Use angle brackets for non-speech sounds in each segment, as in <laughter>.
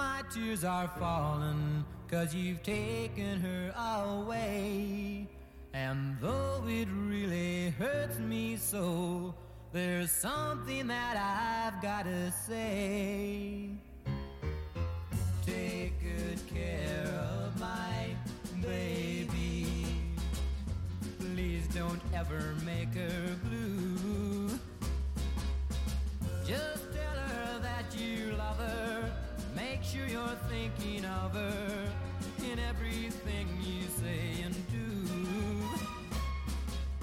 My tears are falling cause you've taken her away. And though it really hurts me so, there's something that I've gotta say. Take good care of my baby. Please don't ever make her blue. Just tell her that you love her. Sure you're thinking of her in everything you say and do.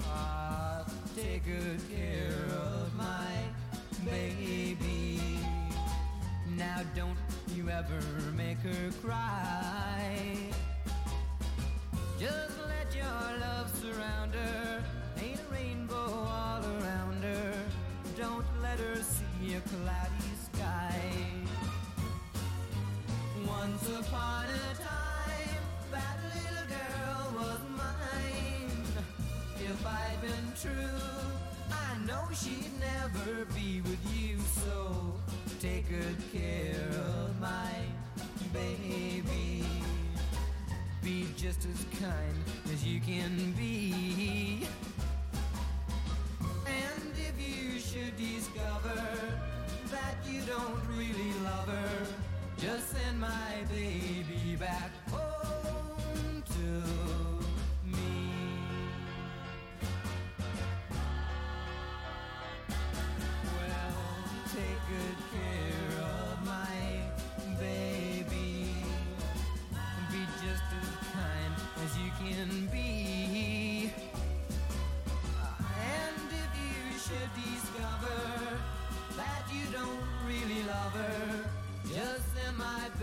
Ah, take good care of my baby. Now don't you ever make her cry. Just let your love surround her. Ain't a rainbow all around her. Don't let her see a cloudy sky. Once upon a time, that little girl was mine. If I'd been true, I know she'd never be with you. So take good care of my baby. Be just as kind as you can be. And if you should discover that you don't really love her, just send my baby back. Home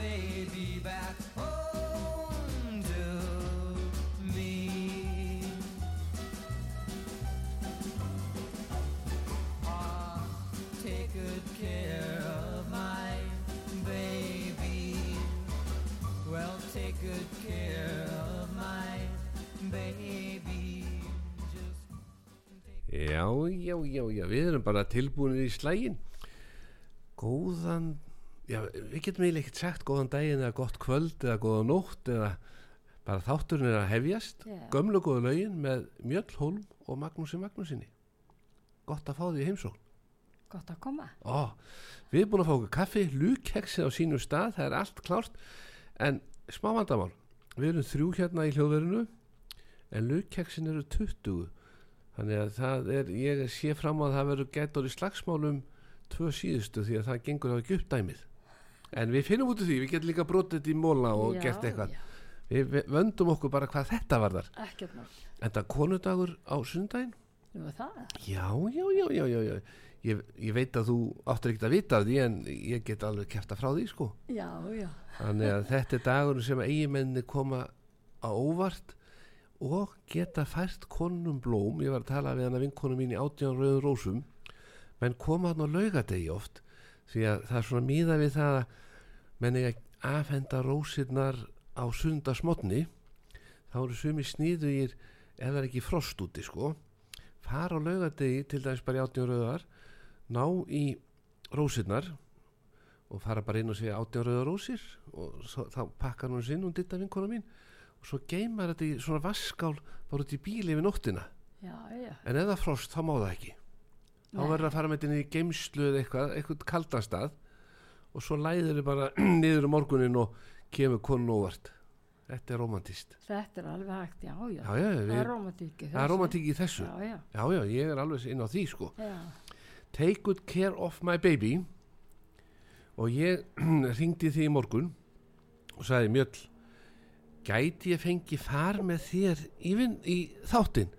my baby back home to me. Ah, take good care of my baby. Well, take good care of my baby. Já, já, já, já, við erum bara tilbúinir í slægin Góðan við getum eiginlega ekkert sagt góðan daginn eða gott kvöld eða góða nótt eða bara þátturinn er að hefjast. Já. Gömlu góðu lögin með Mjöll Hólm og Magnúsi Magnúsinni Gott að fá því heimsókn. Gott að koma. Ó, við erum búin að fá okkur kaffi, lúkeksi á sínum stað, það er allt klárt. En smá vandamál. Við erum þrjú hérna í hljóðverinu en lúkeksin eru 20 þannig að það er ég sé fram að það verður gætur í slagsmálum tvö síðustu því að það gengur á ekki upp dæmið en við finnum út af því, við getum líka brotið í móla og Já, gert eitthvað já. við vöndum okkur bara hvað þetta Ekkert mál. en það konudagur á sundaginn. Já, já, já, já, já, já. Ég, ég veit að þú áttur ekkert að vita af því en ég get alveg kæfta frá því sko. Já, já. Þannig að þetta er dagur sem eigimenni koma á óvart og geta fært konunum blóm. Ég var að tala við hann að vinkonu mín í átján rauðum rósum menn koma hann á laugadegi oft því að það er svona míða við það að menn eiga að afhenda rósirnar á sundasmotni þá eru sumi sníðugir ef það er ekki frost úti sko. Fara á laugadegi til dæmis bara í átján rauðar ná í rósirnar og fara bara inn og segja átján rauðar rósir og svo, þá pakkar hún sinn og ditta vinkona mín og svo geymar þetta í svona vaskál bara út í bíli yfir nóttina. Já, já. en ef það er frost þá má það ekki þá verður að fara með þetta í geimslu eða eitthvað, eitthvað kaldanstað og svo læður þið bara <clears throat> niður um morgunin og kemur konun óvart. Þetta er romantist Þetta er alveg hægt, já, já. já, já, Það er romantíki. það er romantík í þessu. Já, já. ég er alveg inn á því sko. Já, Take good care of my baby. Og ég <clears throat> ringdi því í morgun og sagði Mjöll gæti ég fengi far með þér í, í þáttinn?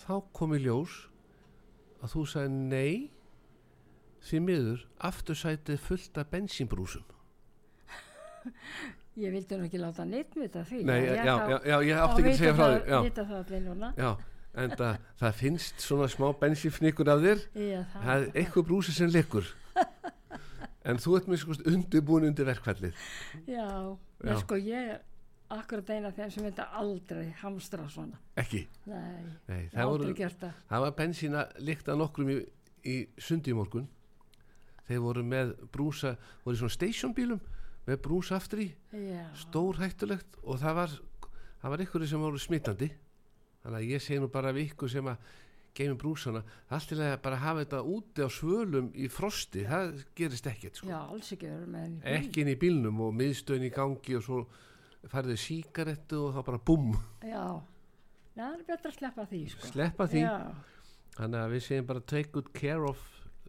Þá kom í ljós að þú sagði nei því miður aftursætið fullt af bensínbrúsum. Ég vildi nú ekki láta neitt vita því. Nei, já, já, já, ég átti ekki að segja frá þér já, en það, það finnst svona smá bensínfnikur af þér. Já, það, er eitthvað brúsi sem leikur en þú ert með sko undirbúin undir verkfallið. Já, Já. en sko ég er akkurat eina þeim sem vildi aldrei hamstra svona. ekki? Nei, Nei, hef voru, aldrei gert það. það var bensína líkt að nokkrum í, í sundi í morgun. Þeir voru með brúsa voru í svona stationbílum með brús aftur í. Já, stór hættulegt og það var það var ykkur sem voru smittandi þannig að ég segi nú bara við ykkur sem að geimi brúsana, allt til að bara hafa þetta úti á svölum í frosti það gerist ekkert sko. Já, ekki ekki inn í bílnum og miðstöðin í gangi og svo færðu síkarettu og þá bara búm Já, það er betra að sleppa því sko. sleppa því, Já, þannig að við segjum bara take good care of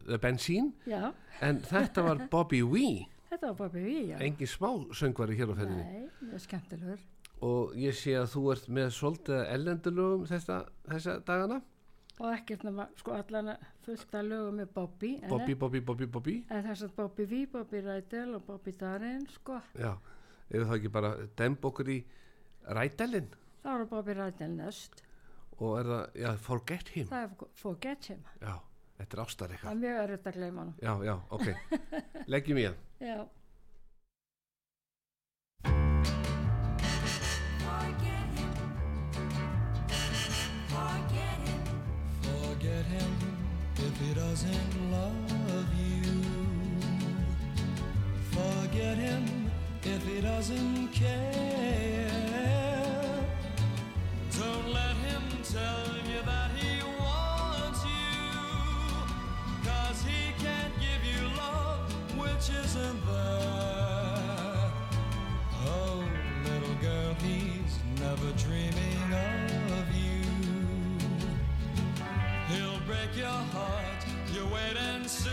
the bensín. Já, en þetta var <laughs> Bobby Wee. Þetta var Bobby Vee, já. engin smá söngvari hér á ferðinni. Nei, mjög skemmtilegur. og ég sé að þú ert með svolítið ellendulögum þessa, þessa dagana. Og ekkert nema, sko, allan fullt að lögum með Bobby. Bobby, Bobby, Bobby, Bobby. En þess að Bobby Vee, Bobby Rydell og Bobby Darin, sko, já, ef það ekki bara demb okkur í rædelin þá eru Bobby Rydell næst. og er það, já, forget him Það er Forget Him. já, þetta er ástar Það eitthvað er mjög erfitt að gleyma hann. já, já, ok, <laughs> leggjum í hann Já, Forget him. Forget him. Forget him if he doesn't love you. Forget him if he doesn't care. Don't let him tell you that he wants you. Cause he can't give you love which isn't there. Oh, little girl, he's never dreaming of you. He'll break your heart, you wait and see.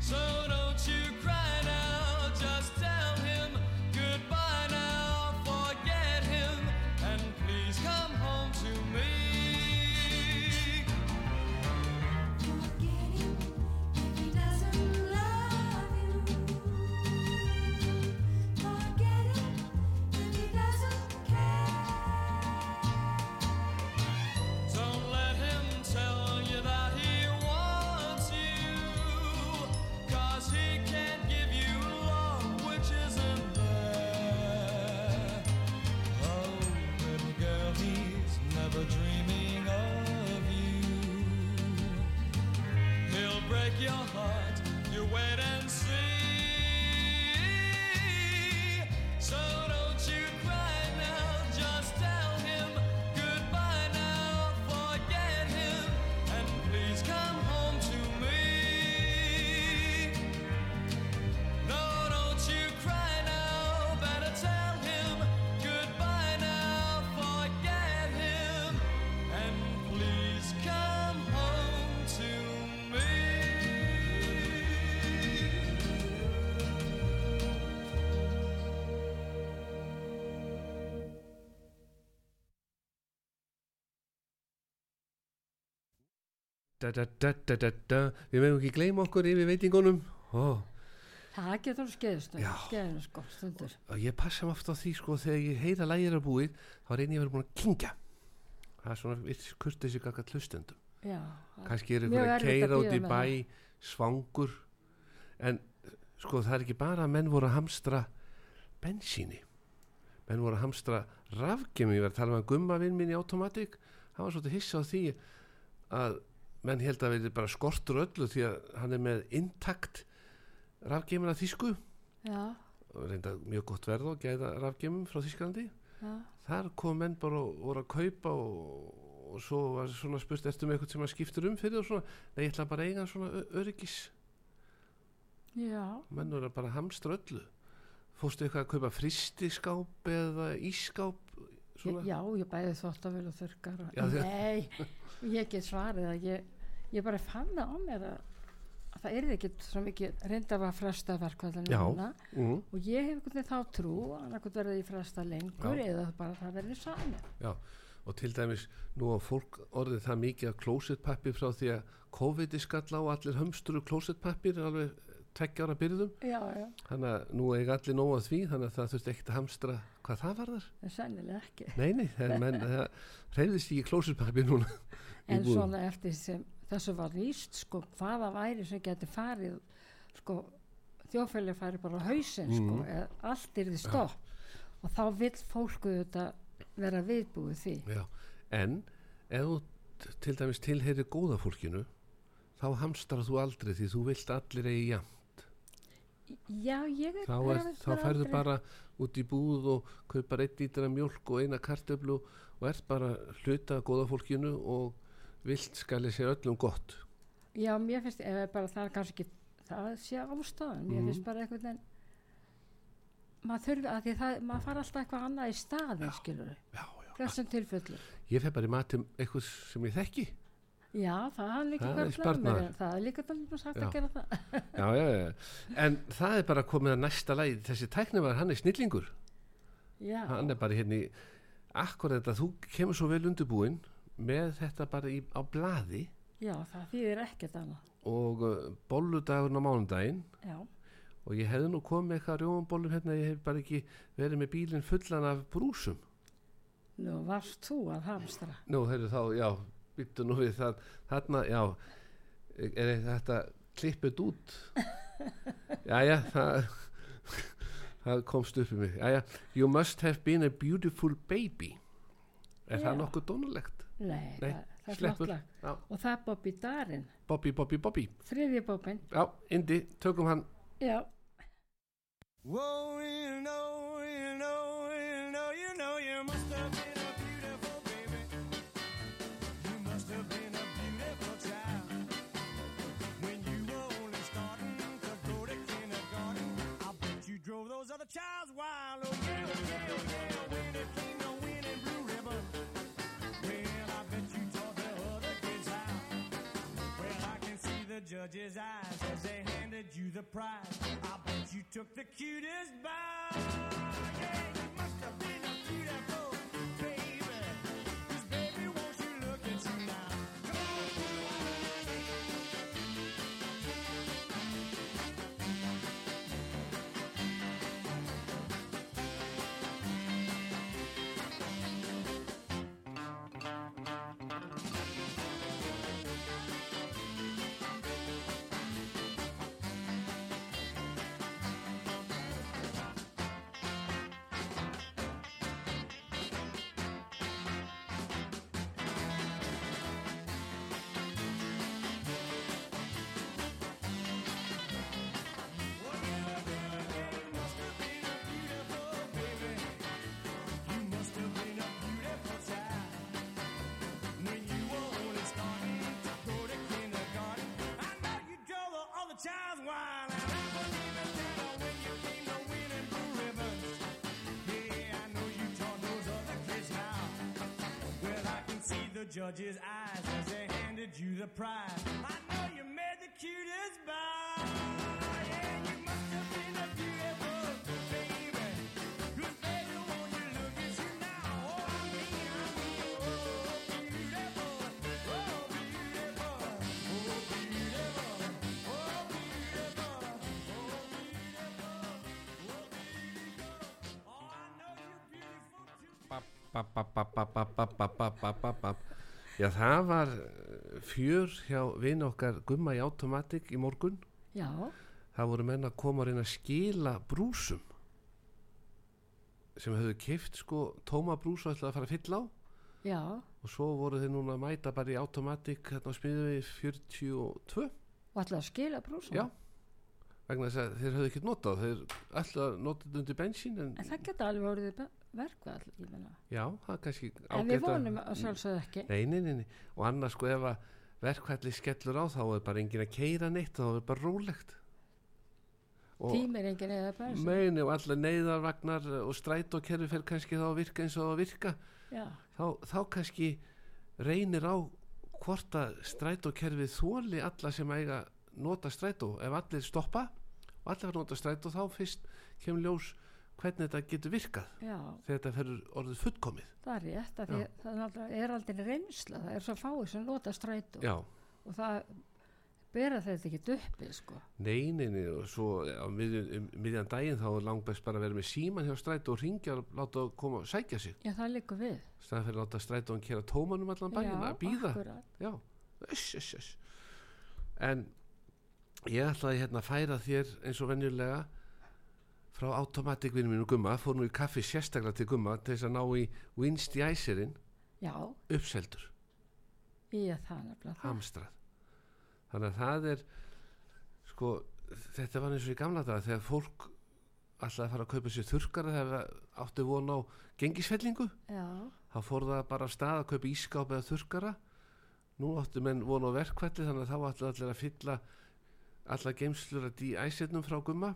So við meðum ekki gleyma okkur yfir veitingunum. Ó, það getur skeiðist, Já. skeiðinu, sko, stundur. og ég passa mig oft á því sko þegar ég heyra lægir að búið þá reyni ég að vera búin að kingja það er svona viss kurtið sig akkað hlustendum kannski er að að keira út í bæ svangur. En sko það er ekki bara að menn voru að hamstra bensíni. Menn voru að hamstra rafgemi, ég var að tala með gumma vinn minn í automatik hann var svolítið hissa á því að menn held að verði bara skortur öllu því að hann er með intakt já, og reynda mjög gott verð og gæða rafgemum frá Þýskalandi. Já, þar kom menn bara og voru að kaupa og, og svo var svona spurt eftir með eitthvað sem að skiptur um fyrir og svona nei, ég ætla bara að eiga svona öryggis. Já, menn voru bara að hamstra öllu. Fórstu eitthvað að kaupa fristiskáp eða ískáp svona? Já, ég bæði þurrkar. og- Já, þið- Nei, ég get svarið að ég, ég bara fann það á mér að, að það er ekki svo mikið reynda að fresta verkvallinu núna. Mm, og ég hef einhvern veginn þá trú að annarkot verði ég fresta lengur Já. eða bara það verði sami. já og til dæmis nú á fólk orðið það mikið að klósettpappir frá því að COVID er skalla og allir hömsturu klósettpappir alveg tveggja ára byrðum. Já, já, þannig að nú eiga allir nóg að því þannig að það þurfti ekkert að hamstra hvað það varðar. En sennilega ekki. Nei, nei, <laughs> það, það reyðist ekki klósutpappi núna En svona eftir sem þessu var víst, sko, hvaða væri sem geti farið, sko, þjóðfæli færi bara á hausinn, sko, Mhm. eða allt er því stopp. Og þá vill fólku þetta vera viðbúið því. Já, en ef til dæmis tilheyri góða fólkinu þá hamstrar þú aldrei því þú vilt allir eigi jafn Já, ég er þá, er, þá ferðu bara út í búð og kaupar eitt lítra mjólk og eina kartöflu og ert bara hluta góða fólkinu og vilt skali sér öllum gott. Já, mér finnst, ef bara það er kannski ekki það sé ástæðan, mér Mhm. finnst bara einhvern veginn maður þurfi að því það, maður fara alltaf eitthvað annað í staðin, skilur já. þessum tilfellu ég fer bara í matum eitthvað sem ég þekki. Já, það er líka er mér, það er líka bara sagt Já. að gera það. Já, já, já. en það er bara komið að næsta lægi þessi tæknumar, hann er snillingur. Já, hann er bara hérna í akkurat þetta, þú kemur svo vel undirbúin með þetta bara í, á blaði. Já, það þýðir ekkert annað. Og uh, bolludagurinn á mánudaginn. Já, og ég hefði nú komið eitthvað rjómanbollum hérna, ég hef bara ekki verið með bílinn fullan af brúsum. Nú varst þú að hamstra? Nú, þeirri þá, já, byttu nú við það. Þarna, já er þetta klippið út? <laughs> Jæja, það það komst upp í mig. Jæja, you must have been a beautiful baby. Er það Já. nokkuð dónulegt? Nei, Nei, það, það er sleppur. flottlag Já. og það er Bobby Darin. Bobby, Bobby, Bobby. Þriðji Bobbin já, Indi, tökum hann. Já, Whoa, you know, you know, you know, you know, you must have been a beautiful judge's eyes as they handed you the prize. I bet you took the cutest bow. Yeah, judge's eyes as they handed you the prize. I Já, það var fjör hjá vinn okkar Gumma í Automatic í morgun. já, Það voru menn að koma að reyna að skila brúsum sem hefðu kift sko tóma brús og ætlaði að fara að fylla á já og svo voru þeir núna að mæta bara í Automatic hérna á smiðu við 42 og ætlaði að skila brúsum Já, vegna þess að þeir höfðu ekkert notað þeir nota þetta undir bensín en, en það geta alveg orðið verkvall já, það er kannski en við vonum að sjálfsögðu ekki. Nei, nei, nei, nei. og annars sko ef að verkfælli skellur á þá er bara engin að keira neitt þá er bara rólegt. Og tímir enginn eða bara meini og allar neyðarvagnar og strætókerfi fer kannski þá að virka eins og að virka. Já, þá, þá kannski reynir á hvort að strætókerfið þóli alla sem eiga nota strætó. Ef allir stoppa og allir fara nota strætó þá fyrst kemur ljós hvernig þetta getur virkað já, þegar þetta ferur orðið fullkomið. Það er rétt það er aldrei, er aldrei reynsla það er svo fáið sem nota strætó. Já, og það bera þetta ekki uppi sko. Nei, nei, nei, og svo á miðjan, um, miðjan daginn þá er langbæst bara að vera með síman hjá strætó og ringja og láta að koma og sækja sig. Já, það liggur við. Staðan fyrir að láta strætó að kera tómanum allan bæinn að býða. Já, öss, öss, öss En ég ætlaði hérna að færa þér eins og venjulega frá automatikvinu mínu Gumma fór nú í kaffi sérstaklega til Gumma til þess að ná í Winst í æsirinn já, uppseldur, ég er það nefnilega það. hamstrað. Þannig að það er sko þetta var eins og í gamla daga þegar fólk alltaf að fara að kaupa sér þurrkara þegar það átti von á gengisfellingu. Já, þá fór það bara af stað að kaupa ískáp eða þurrkara. Nú áttu menn von á verkvalli þannig að þá ætlu allir að fylla alla geimslur að í æsetnum frá gumma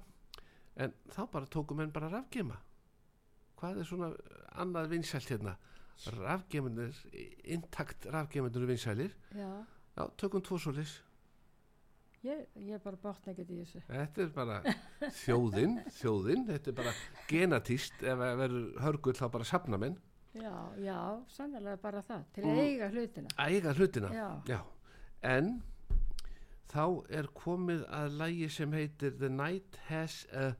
en þá bara tóku menn bara rafgema hvað er svona annað vinsælt hérna? Rafgemunir, intakt rafgemunir vinsælir, já. Já, tökum tvo solis ég, ég bara bátt ekkert í þessu. Þetta er bara þjóðin þjóðin, þetta er bara genatíst ef það verður hörgull þá bara safna menn. Já, já, sannlega bara það. Til að eiga hlutina. eiga hlutina. Já, en þá er komið að lægi sem heitir The Night Has a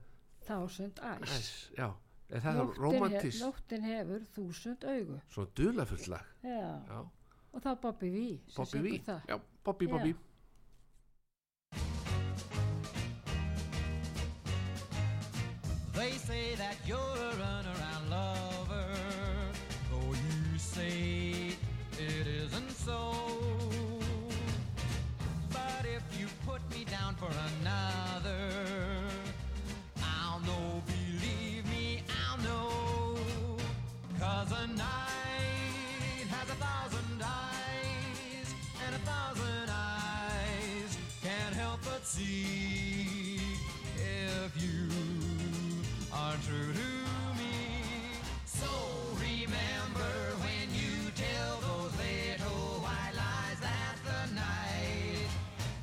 thousand eyes. Eyes. Já, er það Nóttin he- romantist nóttin hefur þúsund augu. Svona dulafullt lag. Já, já, og þá Bobby V Bobby V. já, Bobby Já. Bobby They say that you're but see if you are true to me. So remember when you tell those little white lies that the night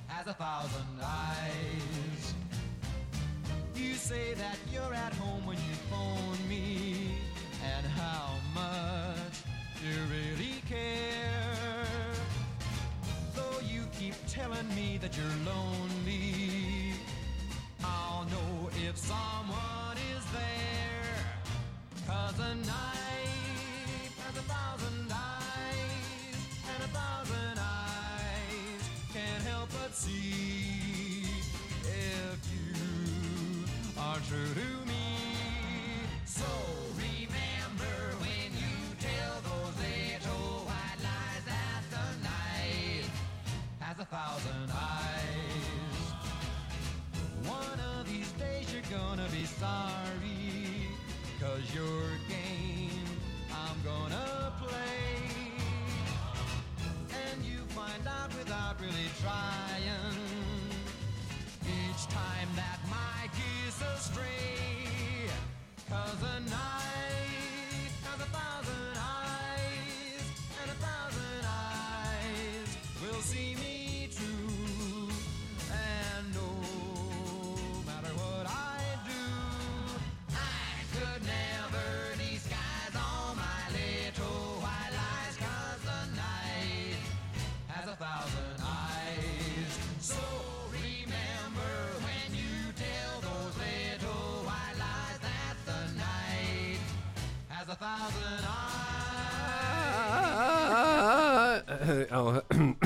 has a thousand eyes. You say that you're at home when you phone me, and how much you really care. Though you keep telling me that you're lonely,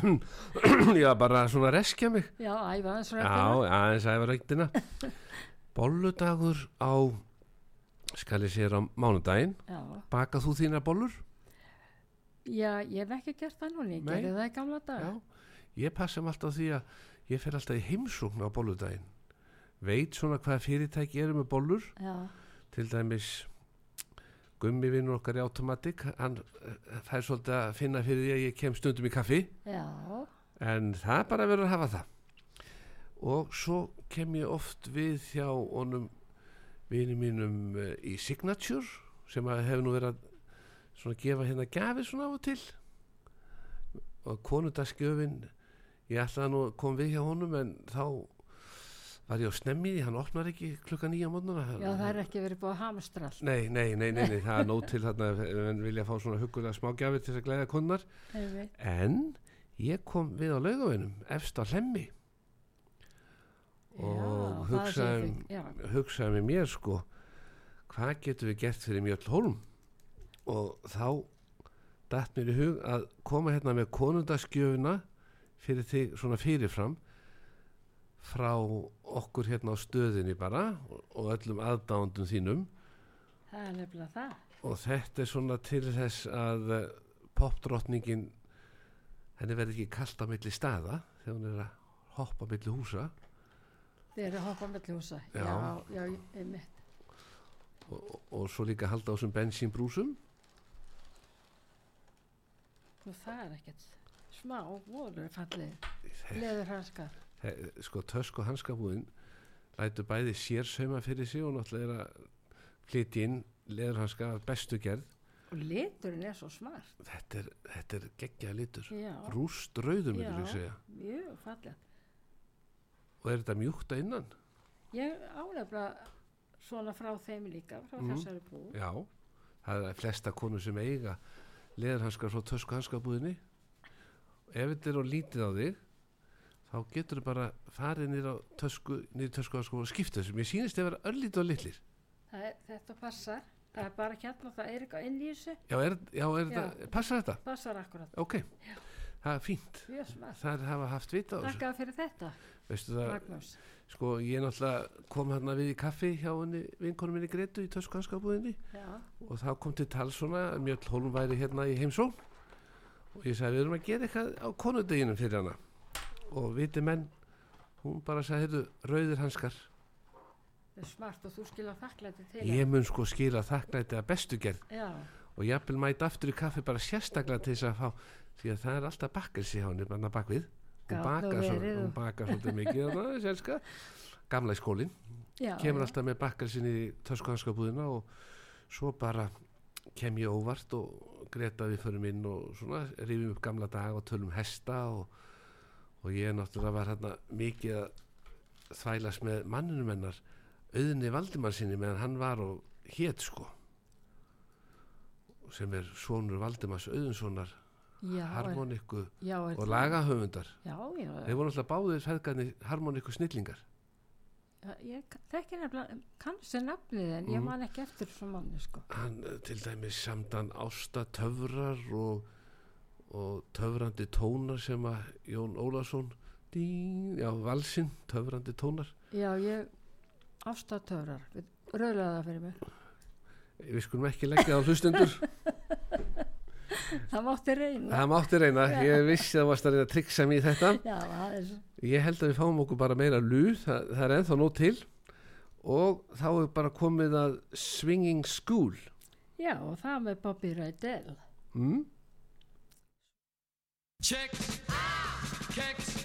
já, <clears throat> já, bara svona reskja mig. Já, æfa hans já, aðeins æfa reyktina <laughs> bolludagur á skal ég sér á mánudaginn. Bakað þú þínar bollur? já, ég hef ekki gert það núna, ég gerði það í gamla dag Já, ég passa mig alltaf því að ég fer alltaf í heimsókn á bolludaginn. Veit svona hvað fyrirtæki eru með bollur. Já, til dæmis gummi vinnur okkar í automatik hann eh, fær svolítið að finna fyrir því að ég kem stundum í kaffi. Já, en það er bara verður að hafa það. Og svo kem ég oft við hjá honum vini mínum eh, í Signature sem hefur nú verið að svona gefa hérna gafir svona á og til. Og konundaskjöfin ég ætlaði nú að koma við hjá honum en þá var ég á snemmiði, hann opnar ekki klukka nýja mótnana já, það er ekki verið búið að hamstra allt. Nei, nei, nei, nei, nei, það er nóg <laughs> til þarna en vilja fá svona hugulega smágjafir til að glæða kunnar en ég kom við á laugavinum efst á hlemmi. Og Já, hugsaði, já, hugsaði með mér sko hvað getum við gert fyrir Mjöll Holm og þá datt mér í hug að koma hérna með konundaskjöfuna fyrir þig svona fyrirfram frá okkur hérna á stöðinni bara og- öllum aðdándum þínum. Það er nefnilega það. Og þetta er svona til þess að eh, popdrottningin henni verði ekki kalt á milli staða þegar hún er að hoppa milli húsa. Þeir eru að hoppa melli húsa. Já. já, já, einmitt. Og, og, og svo líka halda á þessum bensínbrúsum. Nú það er ekkert smá voru fallið leður hanskar sko tösk og hanskabúðin lætur bæði sérsauma fyrir sig og náttúrulega er að flytja inn leðurhanska bestu gerð. Og liturinn er svo smart. Þetta er, þetta er geggja litur. Já, rúst rauður myndir ég segja. mjög fallið og er þetta mjúkt að innan? Ég ánefna svona frá þeim líka frá Mhm. þessari bú. Já, það er flesta konur sem eiga leðurhanskar frá tösk og hanskabúðinni. Ef þetta er á lítið á þig þá getur þú bara farið nýr á tösku tösku og og skipta þessum ég sýnist að vera örlítið og litlir. Það er, þetta passar. Það er bara hérna, það er eitthvað inn í þessu. Já, er, já, er þetta, passar þetta? passar akkurat, ok, það er fínt. Mjög það er hafa haft vita Takk fyrir þetta, veistu það, sko ég náttúrulega kom hérna við í kaffi hjá vinkonum minni Gretu í tösku hanskabúðinni já, og þá kom til tal svona að Mjöll Hólm væri hérna í heimsón og ég sagði við erum að gera eitthvað á konudeginum fyrir hana og viti menn hún bara sagði heyrðu rauðir hanskar. Það er smart og þú skilja þakklæti til ég mun sko skila þakklæti að bestu gerð. Já, og jafnvel mæti aftur í kaffi bara sérstaklega til þess að fá því að það er alltaf bakkar sér hann bara bakvið. Hún bakar, svo, hún bakar svolítið mikið <laughs> þarna, selska. gamla í skólinn. Kemur já. alltaf með bakkar sinni í töskuhanskabúðina og svo bara kem ég óvart og greta við förum inn og svona rifjum upp gamla dag og tölum hesta og, og ég náttúrulega var hérna mikið að þvælast með mannunum hennar auðni Valdimar sinni meðan hann var og hét sko. Sem er sonur Valdimars auðunssonar já, harmoniku já, og lagahöfundar. Já, já, þeir voru alltaf báðir feðgarnir harmoniku snillingar. Ég þekki nefnilega kannski nafnið en ég Mhm. man ekki eftir svo manni sko. Hann eh, til dæmis samdan ásta töfrar og, og töfrandi tónar sem að Jón Ólafsson dín, já valsinn, töfrandi tónar. Já, ég ástatöfrar rauðlega það fyrir mig. Við skulum ekki leggja á hlustundur <laughs> það mátti reyna. Það mátti reyna, ég vissi að það varst að reyna að tryggsa mér í þetta. Já, ég held að við fáum okkur bara meira lúð. Það, það er ennþá nóg til. Og þá er bara komið að Swinging School. Já, og það með Bobby Rydell. Mm? Check. Ah. Kicks.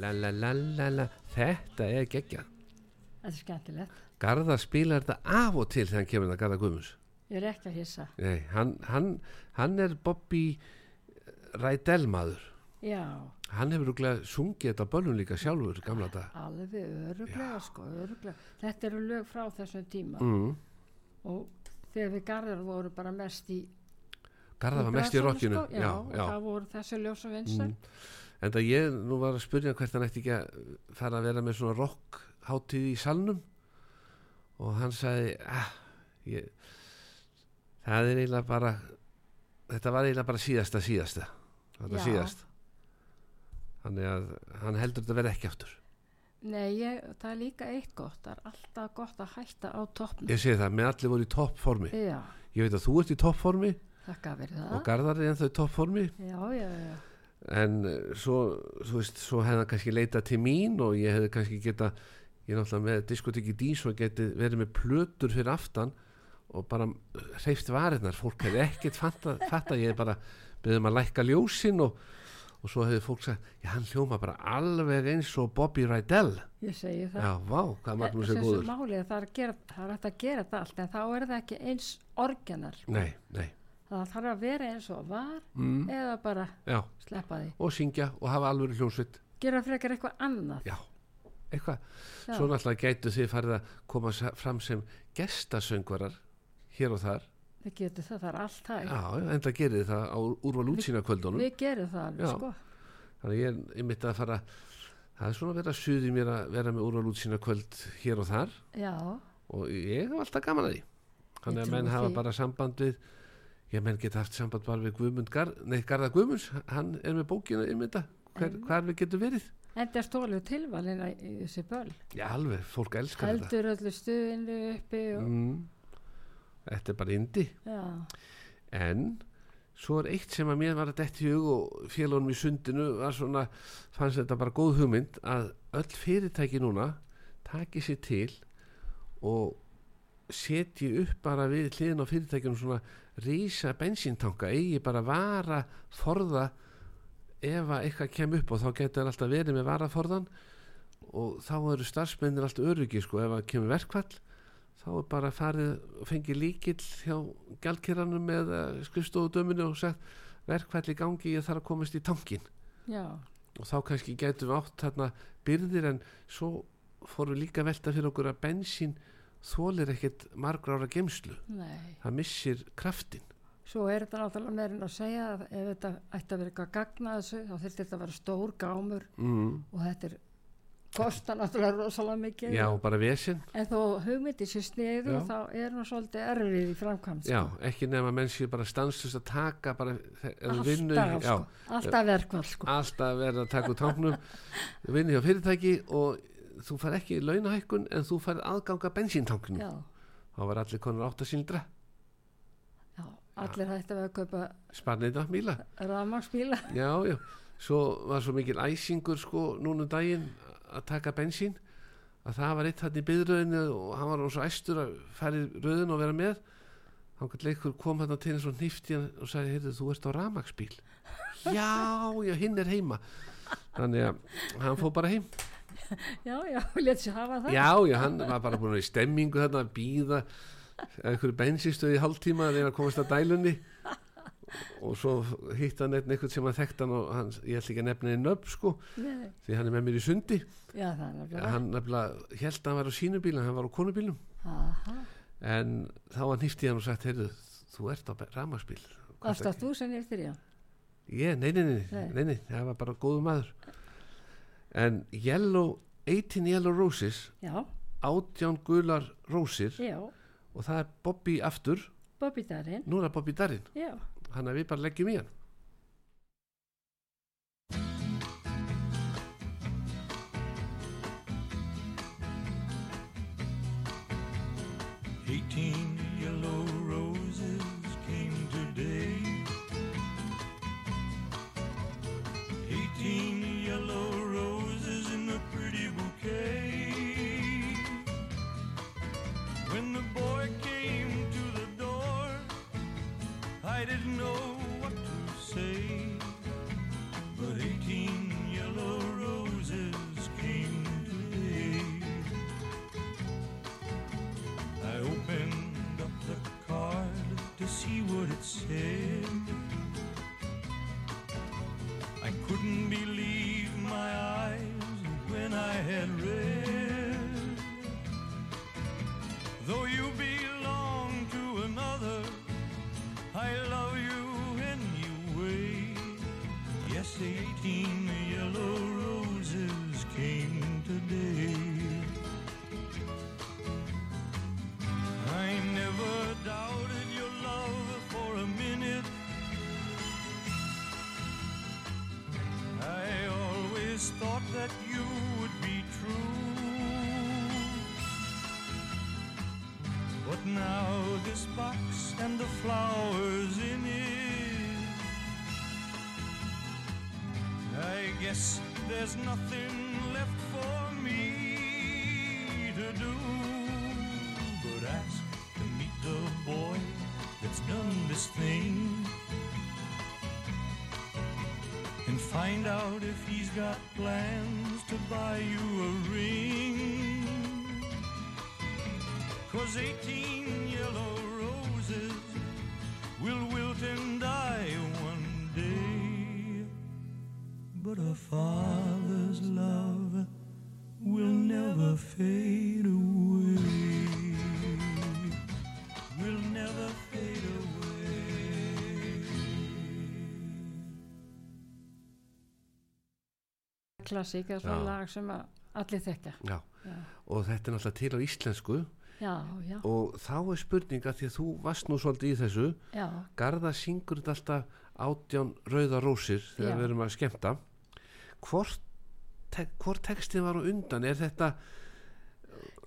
La. la la la la la. La þetta er geggja þetta er skemmtilegt. Garðar spilar þetta af og til þegar hann kemur það Garðar Guðmunds. Ég er ekki að hissa. Nei, hann, hann, hann er Bobby Rædell maður. Já, hann hefur rúglega sungið þetta böllum líka sjálfur gamla dag alveg öruglega sko, öruglega þetta eru lög frá þessum tíma. Mm. og þegar við garðar voru bara mest í Garða var mest í rockinu. sko, já, og það voru þessi ljós og vinsar Mm. En það ég nú var að spyrja hvert hann ætti ekki að fara að vera með svona rock hátíð í salnum. Og hann sagði ah, ég, það er eiginlega bara þetta var eiginlega bara síðasta síðasta. Þetta síðast þannig að hann heldur þetta verði ekki áttur Nei, ég, það er líka eitt gott, það er alltaf gott að hætta á toppnum. ég segi það, með allir voru í toppformi. Ég veit að þú ert í toppformi og. Garðar er ennþá í toppformi. Já, já, já, en eh, svo, veist, svo hefði hann kannski leitað til mín og ég hefði kannski geta ég er náttúrulega með diskotekki dís og geti verið með plötur fyrir aftan og bara hreift varirnar. Fólk hefði ekkert fatta, fatta ég bara beðum að lækka ljósin og, og svo hefði fólk sagt já, hann hljóma bara alveg eins og Bobby Rydell. Ég segi það. já, vá, hvað er Þessu góður. það er, að það hægt að gera þetta allt, en þá er það ekki eins organar. nei, nei, Það þarf að vera eins og var mm, eða bara já, sleppa því. og syngja og hafa alveg hljómsveit. Gera frekar eitthvað annað. já, eitthvað. Svo náttúrulega gætu þið farið að koma fram sem gestasöngvarar hér og þar. Við getum það, það er allt það. já, en það gerir það á úrval útsýna kvöldunum. Við gerum það alveg, Já. sko. þannig ég er einmitt að fara það er svona að vera suði mér að vera með úrval útsýna kvöld hér og þar. Já, og ég hef alltaf gaman að því. Þannig að menn hafa bara samband við ég menn geta haft samband bara við Guðmund Gar, nei, Garða Guðmunds, hann er með bókina um þetta, En- hvar við getum verið. En það stólið tilvalina í þessi böl. já alveg, fólk elskar þetta. Heldur öllu stuðinu uppi og, mm, þetta er bara indi já, en svo er eitt sem að mér var að detti í hug og félagunum í sundinu var svona, fannst þetta bara góð hugmynd að öll fyrirtæki núna taki sér til og setji upp bara við hliðin á fyrirtækjunum svona rísa bensíntanka eigi bara vara forða ef að eitthvað kem upp og þá getur alltaf verið með varaforðan og þá eru starfsmennir alltaf öryggi sko ef að kemur verkfall þá er bara farið og fengið líkill hjá gjaldkerranum með skrifstofudöminu og sagt verkfall í gangi ég þarf að komast í tankin já, og þá kannski getum við átt þarna byrðir en svo fórum við líka velta fyrir okkur að bensín þólir ekkert margra ára gemslu nei. það missir kraftin Svo er þetta náttúrulega meirinn að segja að ef þetta ætti að vera eitthvað gagna þessu þá þurfti þetta að vera stór gámur mm. og þetta er kostar náttúrulega rosalega mikið já, bara vesinn en þó hugmyndi sér sniðu Já. þá er hún svolítið erfið í framkvæmd já, ekki nema menn séu bara stanslust að taka bara, alltaf, vinnu já, sko, alltaf verkvall sko. alltaf verið að taka úr táknum <laughs> vinni hjá fyrirtæki og þú fær ekki launahækkun en þú fær aðganga bensíntanknum já, þá var allir konur átt að síldra já, allir hætti að kaupa sparnið af míla rafmagsbíla já, já, svo var svo mikil æsingur sko núna um daginn að taka bensín að það var eitt hann í byðröðinu og hann var svo æstur að í röðin og vera með. Hann kom hann til eins og nýfti og sagði, heyrðu, þú ert á ramagsbíl <laughs> já, já, hinn er heima. Þannig að hann fór bara heim <laughs> já, já, <laughs> létt sér hafa það. Já, já, hann var bara búin að vera í stemmingu þarna að býða einhverju bensinstöði í hálftíma að reyna að komast að dælunni. Og svo hitt hann einn eitthvað sem hann þekkt hann og hann, ég ætla ekki að nefna henni nöfn sko, Nei, því hann er með mér í sundi. Já, það er nefnilega hann nefnilega held að hann var á sínu bíl en hann var á konubílum Aha. en þá hann hýfti hann og sagt heyrðu, þú ert á ramagsbíl Alltaf þú sem eftir ég, nei, nei, nei, Nei. nei, nei, nei, það var bara góðu maður en Yellow 18 Yellow Roses Já, átján gular rósir já, og það er Bobby aftur. Bobby Darin. Nú er það Bobby Darin. Já, hann að við bara leggjum í hann I didn't know this box and the flowers in it. I guess there's nothing left for me to do but ask to meet the boy that's done this thing and find out if he's got plans to buy you a ring. Cause 18 klassík er svona lag sem allir þekka og þetta er náttúrulega til á íslensku. Já, já, og þá er spurninga því að þú varst nú svolítið í þessu já, Garða syngur þetta alltaf átján rauða rósir þegar við erum að skemmta. Hvort, te textin var á undan? Er þetta,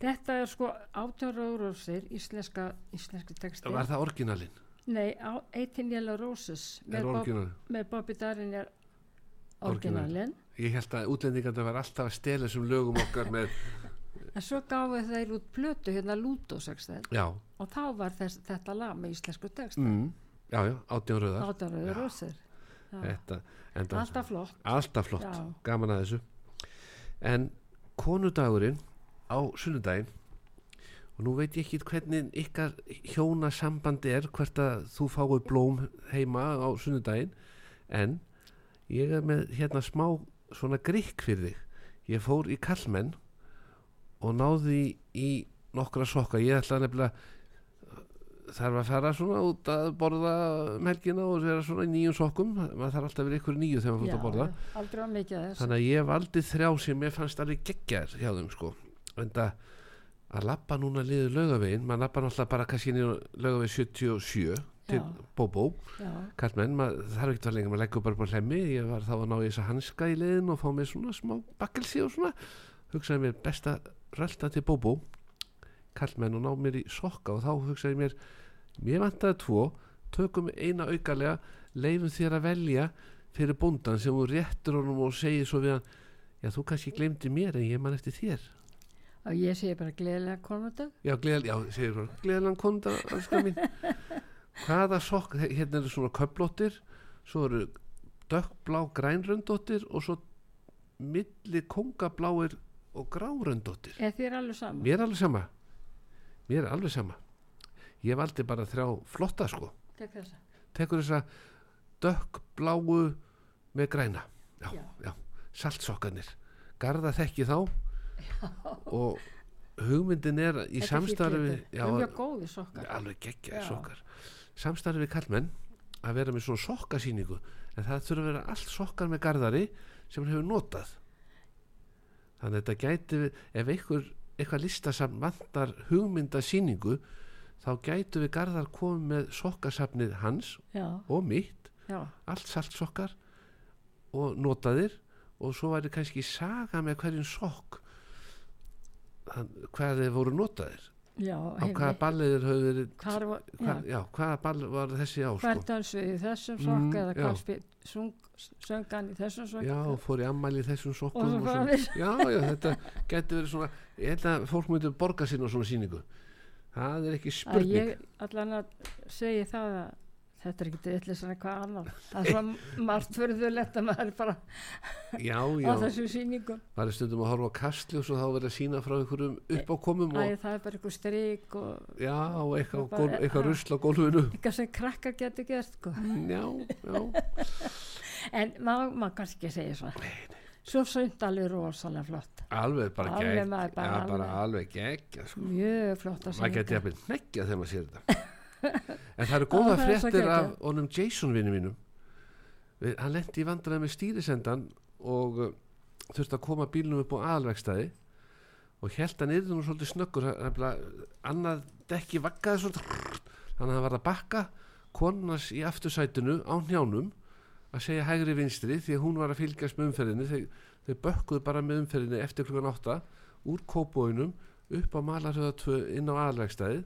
þetta er sko átjára rósir íslenska, íslenski texti. Var það orginalinn? Nei, á 18 Yellow Roses. Er með, Bob, með Bobby Darin er Orginal. orginalinn ég held að útlendingarna var alltaf að stela þessum lögum okkar með en svo gáfu þeir út plötu hérna já, og þá var þess, þetta lag með íslensku text mm, já, já, átján rauðar. Átjára Já. rósir Já. þetta, enda, alltaf flott. Alltaf flott, Já. gaman að þessu. En konudagurinn á sunnudaginn og nú veit ég ekki hvernig ykkar hjóna sambandi er hvert að þú fáið blóm heima á sunnudaginn en ég er með hérna smá svona grikk fyrir þig. Ég fór í kallmenn og náði í, í nokkra sokka. Ég ætla nefnilega þarf að fara svona út að borða um helgina og vera svona í nýjum sokkum. Maður þarf alltaf vera ykkur nýju þegar maður fór að borða. þannig að ég valdi þrjá sem ég fannst alveg geggjar hjá þeim sko. En það að lappa núna liður laugavegin maður lappa náttúrulega bara kannski niður laugavegin 77 til Já. Bóbó kallmenn, maður þarf ekki að lengur maður leggur bara bara hlemmi, ég var þá að ná í þessa hanska í liðin og fá mér svona smá bakkelsi og svona, hugsaði mér besta rölda til Bóbó kallmenn og ná mér í sokka. Og þá hugsaði mér, mér vantaði tvo. Tökum eina aukalega leifum þér að velja fyrir bóndan sem þú réttur honum og segir svo við hann já þú kannski glemdi mér en ég man eftir þér. Og ég segi bara gleðilega konudag já, gleðal, já segir konda alska mín <laughs> hvaða sokk, hérna eru svona köflóttir svo eru dökkblá grænröndóttir og svo milli kongabláir og gráröndóttir er þér alveg saman mér er alveg sama. Mér er alveg sama. Ég valdi bara þrjá flotta sko. Tek þessa? Tekur þessa dökkbláu með græna. Já, Já. já, saltsokkanir garða þekki þá. Og hugmyndin er í er samstarfi já, er alveg geggja Já. sokkar samstarfi við kallmenn að vera með svona sokkasýningu en það þurfa að vera allt sokkar með garðari sem hann hefur notað. Þannig að þetta gæti við- ef einhver eitthvað listasafn vantar hugmyndasýningu þá gætu við garðar komið með sokkasafnið hans já, og mitt já, allt saltssokkar og notaðir og svo væri kannski saga með hverjum sokk hvað þeir voru notaðir já á hvaða balliðir höfðu verið hvar var, hva, já, já, hvaða ball var þessi á hver sko? dans við í þessum Mm, eða já. hvað spil, sung, söngan í þessum sokka já, fór í ammæli í þessum sokkum Og svo framvegis. já, já, þetta getur verið svona ég held að fólk myndi borga sín á svona síningu það er ekki spurning ég allan að segi það að þetta er ekki eitthvað svona hvað annar það er svona margt förðulegt að maður er bara já, <laughs> á já, þessu sýningu maður er stundum að horfa á kastli og þá verið að sína frá einhverjum uppákomum og það er bara eitthvað strik og já, og eitthvað, eitthvað rusl á gólfinu. eitthvað sem krakkar getur gert sko. já, já. <laughs> En maður má kannski ekki segja svo svo sönd alveg rosalega flott. Alveg bara Alveg, gegg maður, bara ja, bara alveg. alveg gegg sko. mjög flott að maður geti syngja jafnvel hneggja þegar maður sér þetta en það eru góða það fréttir af honum Jason vinnu mínum. Við, hann lendi í vandræði með stýrisendan og uh, þurfti að koma bílnum upp á aðalvegstæði og held hann yfir nú svolítið snöggur. Annað dekki vaggaði svolítið þannig að hann var að bakka konunars í aftursætinu á njánum að segja hægri vinstri því að hún var að fylgjast með umferðinni. Þau, þau bökkuðu bara með umferðinni eftir klukkan 8 úr kópóinum upp á Malarhöða 2 inn á aðalvegstæði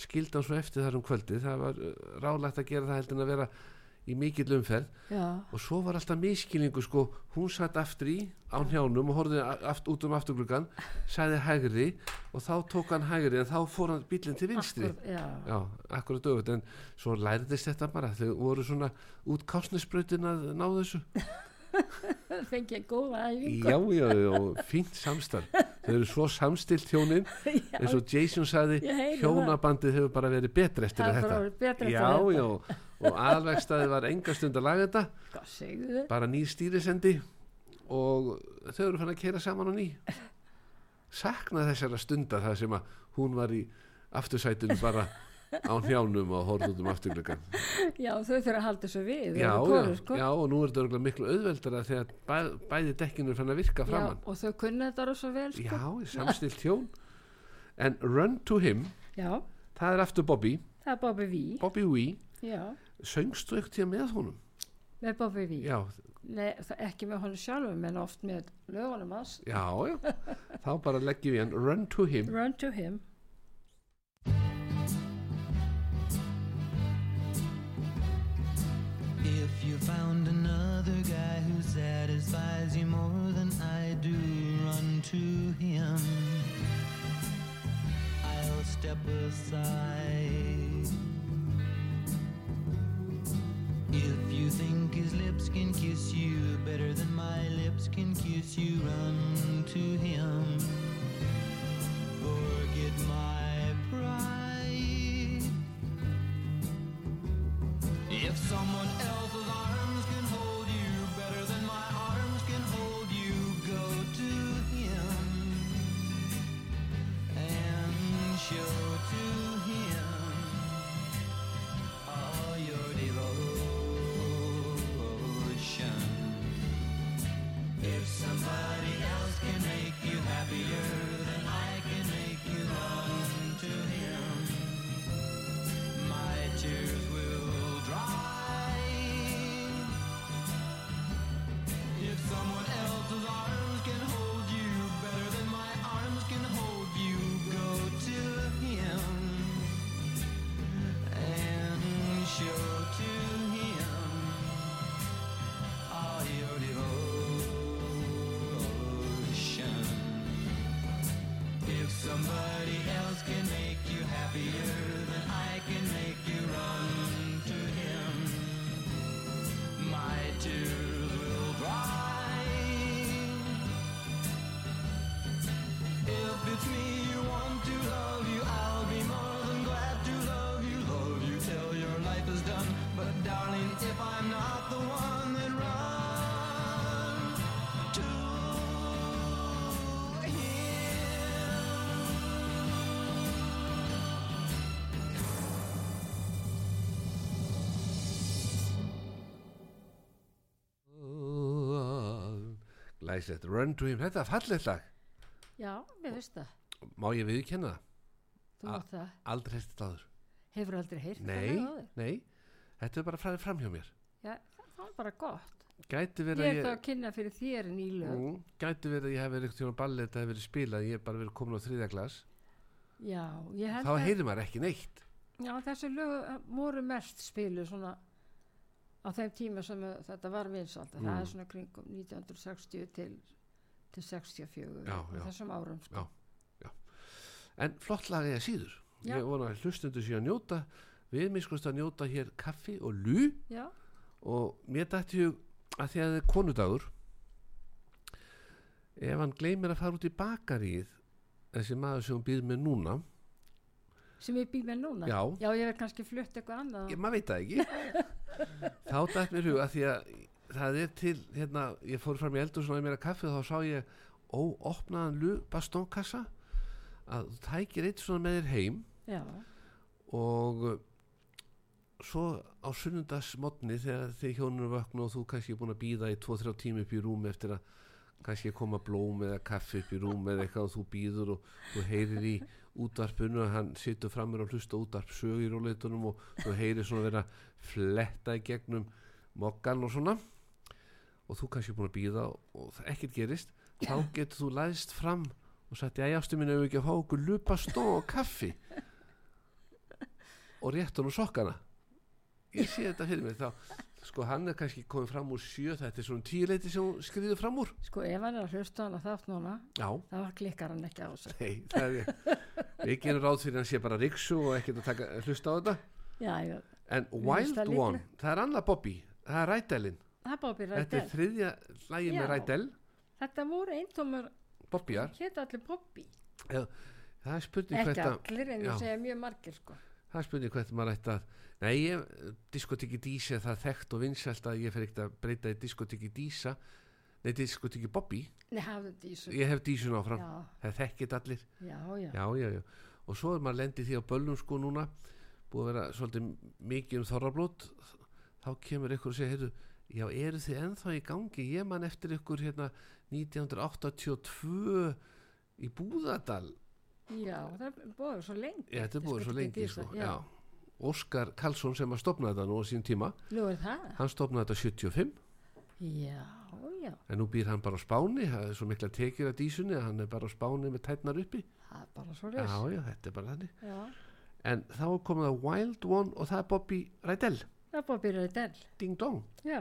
skildi hann svo eftir þar um kvöldi það var uh, ráðlegt að gera það heldur en að vera í mikill umferð. Já, og svo var alltaf miskilningu sko, hún satt aftur í á njánum og horfði aft, út um afturgluggan sagði hægri og þá tók hann hægri en þá fór hann bílinn til vinstri. Akkur, já, já, akkurat öfut en svo læriðist þetta bara. Þau voru svona út kásnisbrautin að ná þessu. <laughs> Fengið góða æfingu. Já, já, já, fínt samstarf þau eru svo samstilt hjónin. <laughs> Eins og Jason það. hjónabandið hefur bara verið betri eftir Það þetta. betra eftir já, þetta. já, og aðvegstaði var enga stund að laga þetta. Bara nýr stýrisendi. Og þau eru fann að keira saman á ný. Sakna þessara stundar það sem að hún var í aftursætinu bara á njánum og horfði út um afturglöggan <laughs> já, þau þurfa að halda þessu við já, konur, já, sko. já, og nú er þetta örugglega miklu auðveldara þegar bæ, bæði dekkinu fann að virka Já, framann og þau kunna þetta rosa vel sko. já, samstilt hjón en Run to Him já, það er aftur Bobby, það er Bobby V. Bobby já, söngstu ekkert hér með honum? Með Bobby V. Já, Nei, ekki með honum sjálfum en oft með lögunum hans. Já, já. Þá bara leggjum við hann. Run to Him. Run to him found another guy who satisfies you more than I do, run to him. I'll step aside. If you think his lips can kiss you better than my lips can kiss you, run to him. Forget my pride. If someone else's Glæsilegt, Run to Him, þetta er fallegt lag. Já, mér finnst það. Má ég viðkenna það, það, aldrei heyrt þetta áður. Hefur aldrei heyrt nei, það áður? nei, þetta er bara fræðið fram hjá mér. Já, það, það er bara gott. Gæti ég verið er að þá að kynna fyrir þér ný lög. Mm, gæti verið að ég hef verið eitthvað ballið þetta hef verið spilað, ég hef bara verið komin á þriðja glas. Já, ég held þá að heyrir maður ekki neitt. Já, þessi lög voru mest spilu svona á þeim tíma sem þetta var vinsald það Mm. er svona kringum 1960 til, til 64 Já, já. þessum árum sko. en flott lag eða síður Já. ég vona að hlustundu sér að njóta við miskust að njóta hér kaffi og lú já, og mér dætti að því að það er konudagur ef hann gleymir að fara út í bakaríð þessi maður sem hún býð með núna sem ég býð með núna? Já. ég hef kannski flutt eitthvað annað. Ég, maður veit það ekki. <laughs> Þá dætt mér hug að því að það er til hérna, ég fór fram í eldur svona að mér að kaffi og þá sá ég óopnaðan lubastónkassa að þú tækir eitt svona með þér heim já, og uh, svo á sunnundagsmotni þegar þið hjónur vöknu og þú kannski er búin að býða í 2-3 tími upp í rúm eftir að kannski koma blóm eða kaffi upp í rúm eða eitthvað og þú býður og þú heyrir í útvarpinu að hann situr framur og hlusta útvarp sög í róleitunum og þú heyrir svona vera að fletta í gegnum mokkan og svona. Og þú kannski búin að býða og það ekkert gerist. Þá getur þú læðist fram og sagt, já, ástu mín hefur ekki að fá okkur lupastó og kaffi? <laughs> Og rétt hún úr sokkana. Ég sé þetta fyrir mig þá sko hann er kannski komið fram úr sjö þetta er svona tíu leiti sem hún skriður fram úr. Sko ef hann er að hlusta hann að þátt núna já, þá klikkar hann ekki á þessu. Nei, það er við gerum ráð fyrir hann sé bara riksu og ekkert að taka, hlusta á þetta. Já, já, en Wild. One, það er annað Bobby það er Rædælin, það er Bobby þetta er Rædel. þriðja lægi með Já. Rædæl þetta voru eintómur, Bobbyar, hétt allir Bobby. Það er spurning ekki hvert allir en já. ég segja mjög margir sko það er spurning hvert maður ætti að nei, ég, diskoteki dísa er það þekkt og vinsælt að ég fer ekkert að breyta í diskoteki dísa. Nei, hafðu dísu. Ég hef dísun áfram. Já, það þekkit allir. Já, já, já, já, já. og svo er maður lendið því á böllum sko núna. Búið að vera svolítið mikið um þorrablót. Þá kemur ykkur og segir heyrðu, já, eru þið ennþá í gangi? Ég man eftir ykkur hérna 1982 í Búðardal já, það búið svo lengi já, þetta búið svo lengi sko. já. Óskar Karlsson sem að stopna þetta nú á sín tíma nú er það, hann stopnaði þetta 75 já, já. En nú býr hann bara á Spáni það er svo mikla tekið að dísunni hann er bara á Spáni með tætnar uppi. Það er bara svo já, leys já, þetta er bara þannig. Já, en þá er komið að Wild One og það er Bobby Rydell. Það er Bobby Rædel Ding Dong. Já,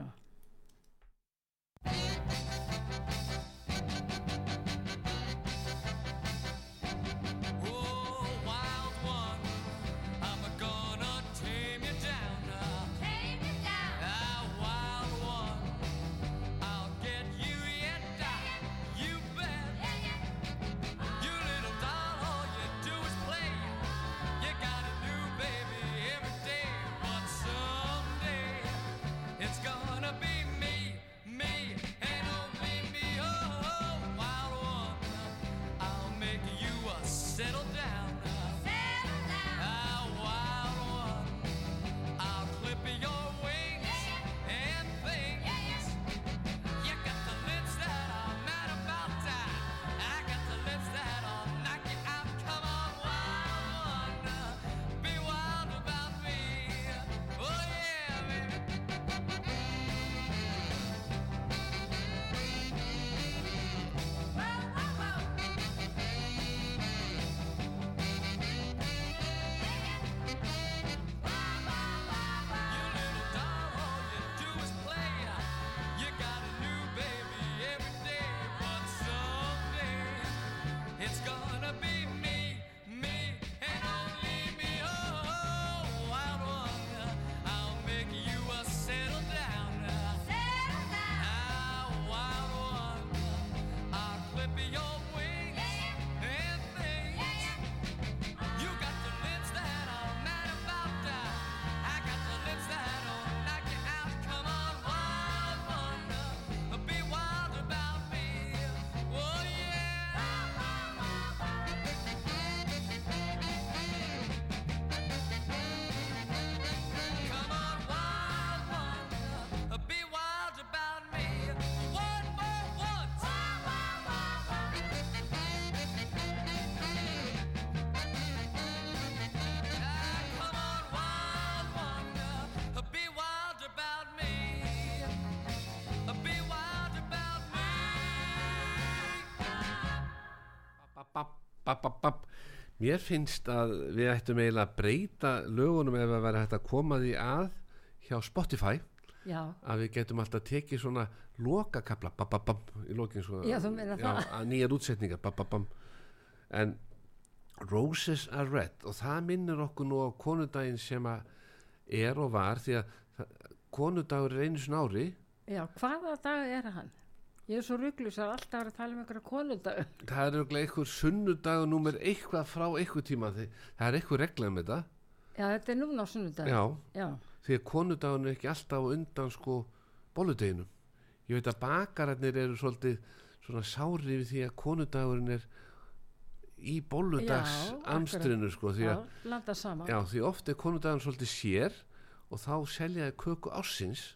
bapp, bapp, bapp. mér finnst að við ættum eiginlega að breyta lögunum ef að vera hægt að koma því að hjá Spotify já, að við getum alltaf tekið svona lokakabla bapp, bapp, bapp, í lokin svona, Já, já, að nýjar útsetningar bapp, bapp, bapp. en Roses are Red og það minnir okkur nú á konudaginn sem að er og var því að það, konudagur er einu sinni ári já, hvaða dag er hann? Ég er svo rugglis að alltaf er að tala um einhverja konundag það er örugglega einhver sunnudagur númer eitthvað frá eitthvað tíma því, það er eitthvað regla um þetta. Já, þetta er núna á sunnudag. Já, já, því að konudagun er ekki alltaf undan sko bolludeginum. Ég veit að bakararnir eru svolítið svona sári við því að konudagurinn er í bolludags Já, amstrinu sko því já, að landa saman. Já, því oft er konudagurinn svolítið sér og þá seljaði köku ársins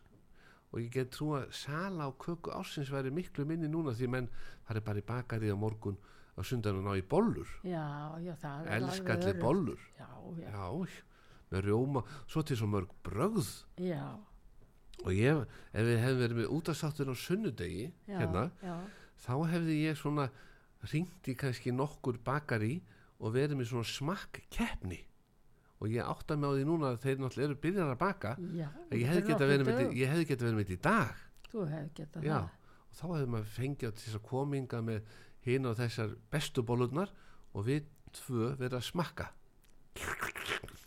og ég get trú að sala á köku ársins væri miklu minni núna því menn það er bara í bakarið á morgun á sundan og ná í bollur. Já, já, það elska alveg allir öruggt. bollur. Já, já, með rjóma svo til svo mörg brögð. Já, og ég, ef við hefum verið með útastáttur á sunnudegi hérna, þá hefði ég svona ringt í kannski nokkur bakari og verið með svona smakk keppni og ég átta mig á því núna að þeir náttúrulega eru byrjar að baka. Já að ég hefði geta verið með þetta- geta í dag. Þú hefði getað já, það. Og þá hefði maður fengið á þessar kominga með hinn og þessar bestu bólurnar og við tvö verið að smakka.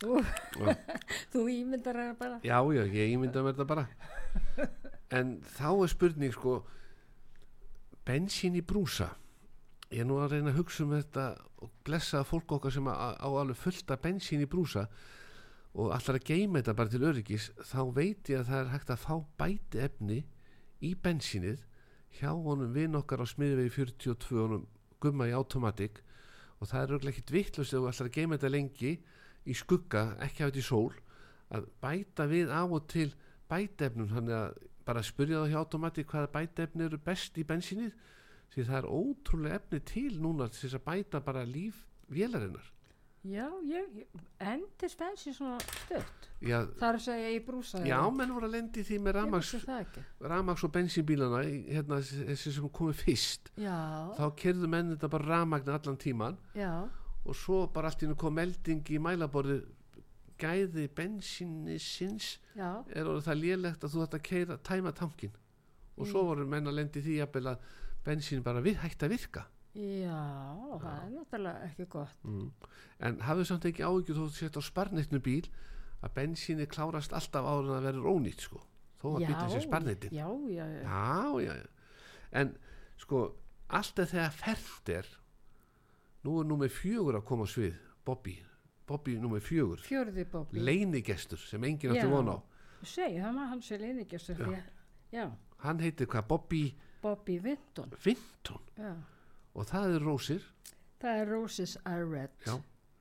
Þú- Já. <laughs> þú ímyndar það bara. Já, já, ég ímynda mér þetta bara. <laughs> En þá er spurning sko bensín í brúsa ég er nú að reyna að hugsa um þetta og blessa fólk okkar sem á, á alveg fullt af bensín í brúsa og allar að geima þetta bara til öryggis þá veit ég að það er hægt að fá bæti efni í bensínið hjá honum vinn okkar á smiðvegi 42 honum gumma í automatik og það er auðvitað ekkit vittlust ef þú allar að geima þetta lengi í skugga, ekki hafa þetta í sól að bæta við á og til bætefnum þannig að bara spyrja það hjá automatik hvaða bætefni eru best í bensínið því það er ótrúlega efni til núna til þess að bæta bara líf vélarinnar. Já, ég, ég endist bensin svona það er að segja í brúsa já menn voru að lendi því með ég ramags, og bensínbílana hérna þessi sem komið fyrst. Já, þá kerðu menn þetta bara ramagna allan tíman já, og svo bara allt í hennu kom melding í mælaborði gæði bensinisins já, er orðið það lélegt að þú ætti að keira, tæma tankin og svo voru menn að lendi því jafnvel að bensín bara við hægt að virka. Já það er náttúrulega ekki gott. Mm. en hafðu samt ekki áhyggjur þó þú sett á sparnitnu bíl að bensíni klárast alltaf áður en að verður ónýtt sko. Þó að bílinn sé sparnitin já, já, já, já, já, já. En sko alltaf þegar fermt er nú er númer fjögur að koma svið Bobby, Bobby númer fjögur. Fjörði Bobby. Leinigestur sem enginn átti Já. von á. Segi, það var hans er leiningjastur Já. já, hann heitir hvað Bobby Bobby Vinton Vinton já. og það er rósir það er Roses are red Já.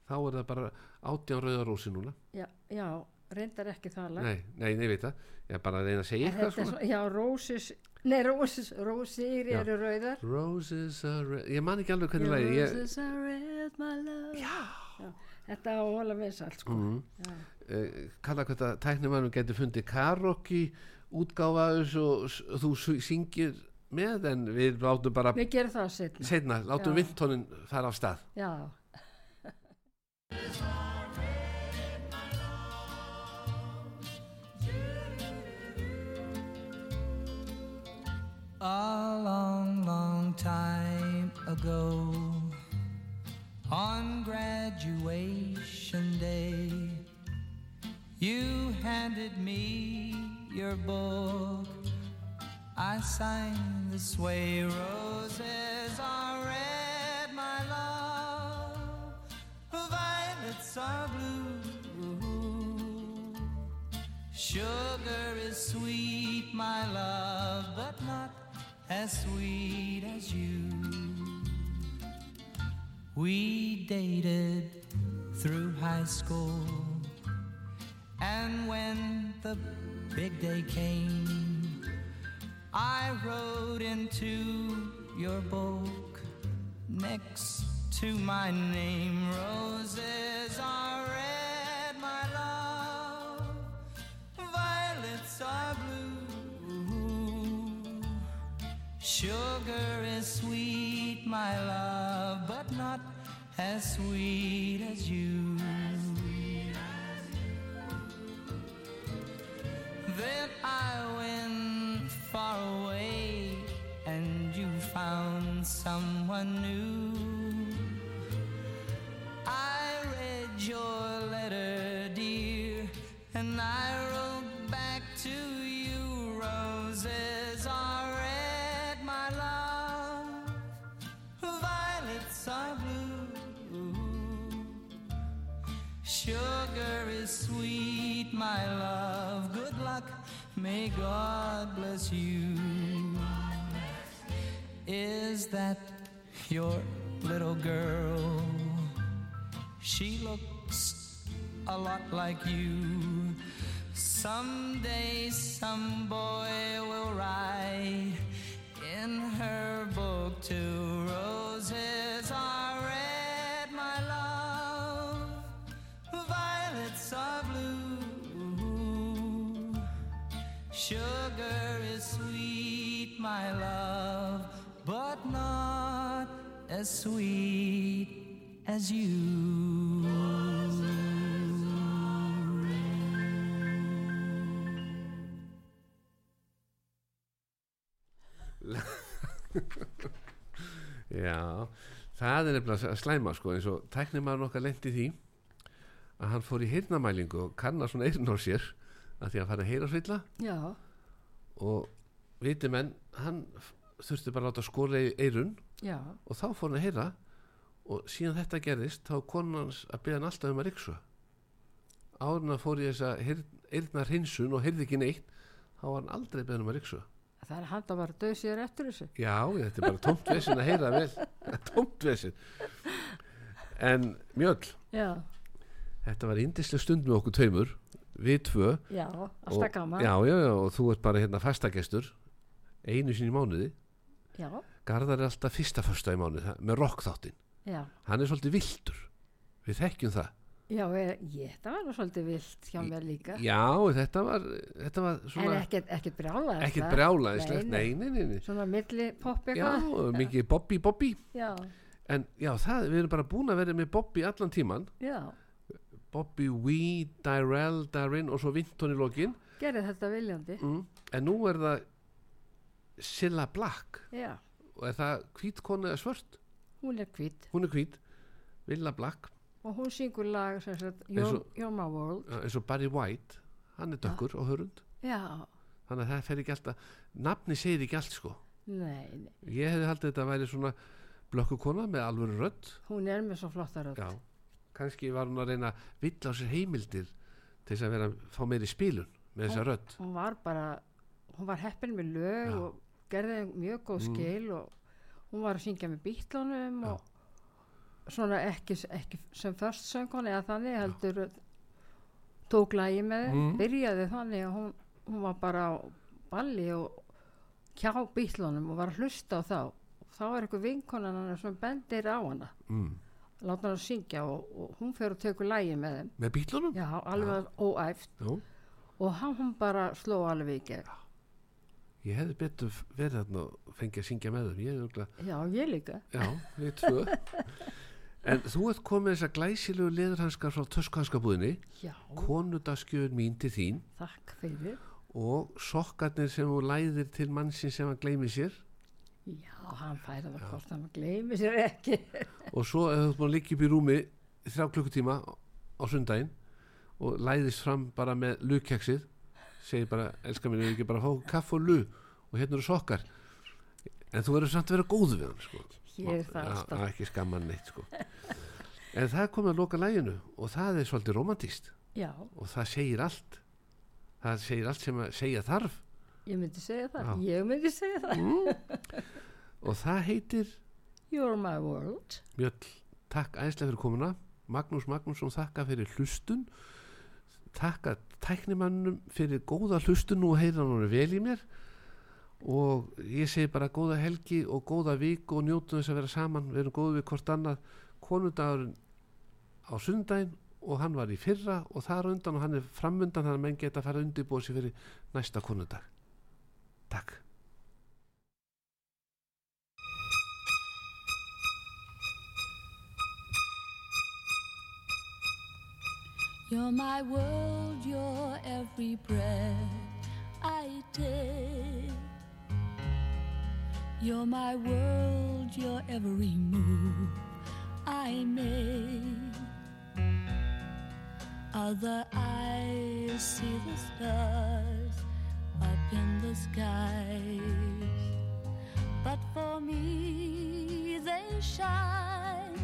þá er það bara átján rauða rósi núna já, já, reyndar ekki það nei, nei, nei, veit það ég er bara að reyna að segja eitthvað svona svo, já, Roses nei, Roses, Rosir Já. eru rauðar Roses are red ég man ekki alveg hvernig lagi ég, Roses are red, my love já. þetta á að hóla vinsalt sko. mm, já. uh, kalla hvað það tæknumannum getur fundið karaoke útgáfa þessu og þú syngir með en við látum bara við gerum það setna setna, látum Já. vintonin fara af stað já, A long, long time ago, on graduation day, you handed me your book. I signed this way, roses are red, my love, violets are blue. Sugar is sweet, my love, but not as sweet as you. We dated through high school, and when the big day came, I wrote into your book next to my name. Roses are red, my love, violets are blue. Sugar is sweet, my love, but not as sweet as you. Then I went far away and you found someone new. I read your letter, dear, and I wrote back to you. Roses are red, my love, violets are blue. Sugar is sweet, my love. May God bless you. Is that your little girl? She looks a lot like you. Someday some boy will ride in her as sweet as you. <laughs> Já, það er nefnilega slæma sko eins og tæknimaður okkar lendi því að hann fór í heyrnamælingu og kannar svona eyrun á sér að því að fara að heyra svilla já, og viti menn, hann þurfti bara að láta skóla í eyrun já, og þá fór hann að heyra og síðan þetta gerðist þá konan hans að beða hann alltaf um að ryksu árun að fór í þessa eyrna hreinsun og heyrði ekki neitt þá var hann aldrei beðan um að ryksu það er hann að bara döð sér eftir þessu. Já, þetta er bara tómt vesin að heyra vel. <laughs> Tómt vesin en mjöll, já, þetta var indislega stund með okkur tveimur við tvö. Já, og, já, og þú ert bara hérna fastagestur einu sinni í mánuði. Já, Garðar er alltaf fyrsta fyrsta í það- með rockþáttin, já, hann er svolítið viltur við þekkjum það. Já ég, ég, það var svolítið vilt hjá mér líka. Já, þetta var, þetta var en svona ekkert, ekkert brjála ekkert nei. svona milli popp já, eitthvað? mikið Bobby Bobby. Já, en já, það, við erum bara búin að vera með Bobby allan tíman já, Bobby Wee, Dyrell, Darin og svo Vinton í lokin. Gerði þetta viljandi. Mm. en nú er það Silla Black. Já, og er það hvít konu eða svört? Hún er hvít. Hún er hvít, Villa Black. Og hún syngur lag sem sagt You're, You're my world. Eins og Barry White. Hann er dökkur og hörund. Já, þannig að það fer ekki alltaf nafni segir ekki allt sko. Nei, nei, ég hefði haldið þetta að væri svona blökku kona með alvöru rödd. Hún er með svo flotta rödd. Já, kannski var hún að reyna að villa á sér heimildir til þess að vera fá meiri spílun með þessa rödd. hún var bara hún var heppin með lög Já. og gerði mjög góð Mm. skil og hún var að syngja með bítlunum Já. og svona ekki, ekki sem först söngkona eða þannig heldur tók lagi með Mm. byrjaði þannig að hún, hún var bara á balli og kjá bítlunum og var að hlusta á þá og þá er eitthvað vinkonan hann sem bendir á hana mm. láta hann að syngja og, og hún fer og tekur lagi með þeim með bílunum já, alveg óæft Já. og hann hún bara sló alveg í gegn ég hefði betur verið þarna og fengið að syngja með þeim. Ég já, ég líka. Já, við tvö. En þú ert komið þessa glæsilegu leðurhanskar frá töskuhanskabúðinni já, konudaskjöðun mín til þín. Takk fyrir. Og sokkarnir sem þú læðir til mannsinn sem hann gleymi sér. Já, hann færi það hvort hann gleymi sér ekki. Og svo ef þú búin að liggja upp í rúmi þrjá klukkutíma á sundaginn og læðist fram bara með lukjaksið segir bara, elskar mín, við ekki bara að fá kaff og lu og hérna eru sokkar? En þú verður samt að vera góðu við hann sko. ég er það já, ekki skamman neitt sko. en það er komið að loka læginu og það er svolítið romantíst já, og það segir allt. Það segir allt sem að segja þarf. Ég myndi segja það. Já. ég myndi segja það. Og það heitir you're my world. Mjöll, takk æðislega fyrir komuna. Magnús Magnússon þakka fyrir hlustun takka tæknimannum fyrir góða hlustun og heyra hann vel í mér. Og ég segi bara góða helgi og góða vik og njótum þess að vera saman. Við erum góðu við hvort annað. Konundagurinn á sundaginn og hann var í fyrra og þar á undan og hann er framundan þannig að menn geta að fara að undirbúa sig fyrir næsta konundag Takk You're my world, you're every breath I take. You're my world, your every move I make. Other eyes see the stars up in the skies, but for me they shine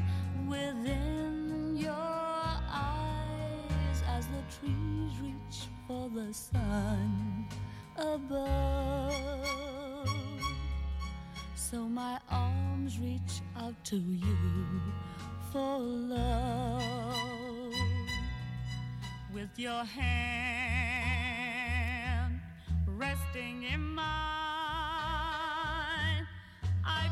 within trees reach for the sun above. So my arms reach out to you for love. With your hand resting in mine, I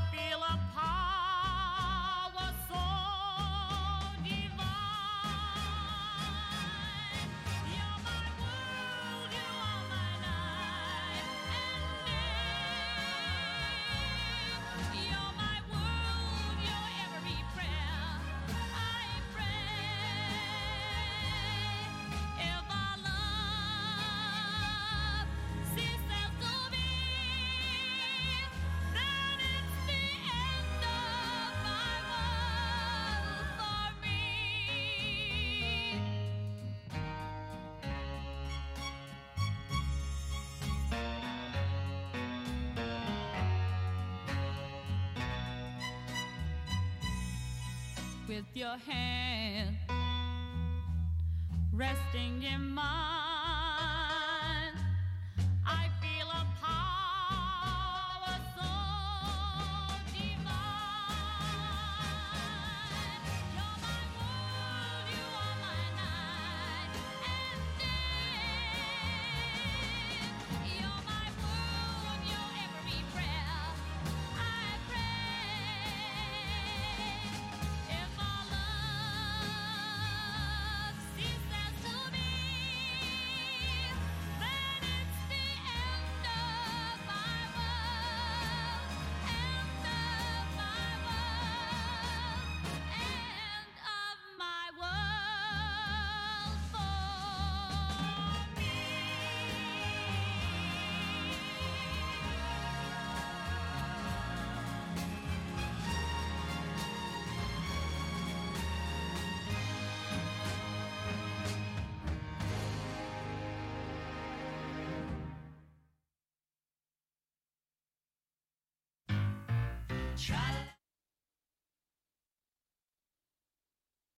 with your hand.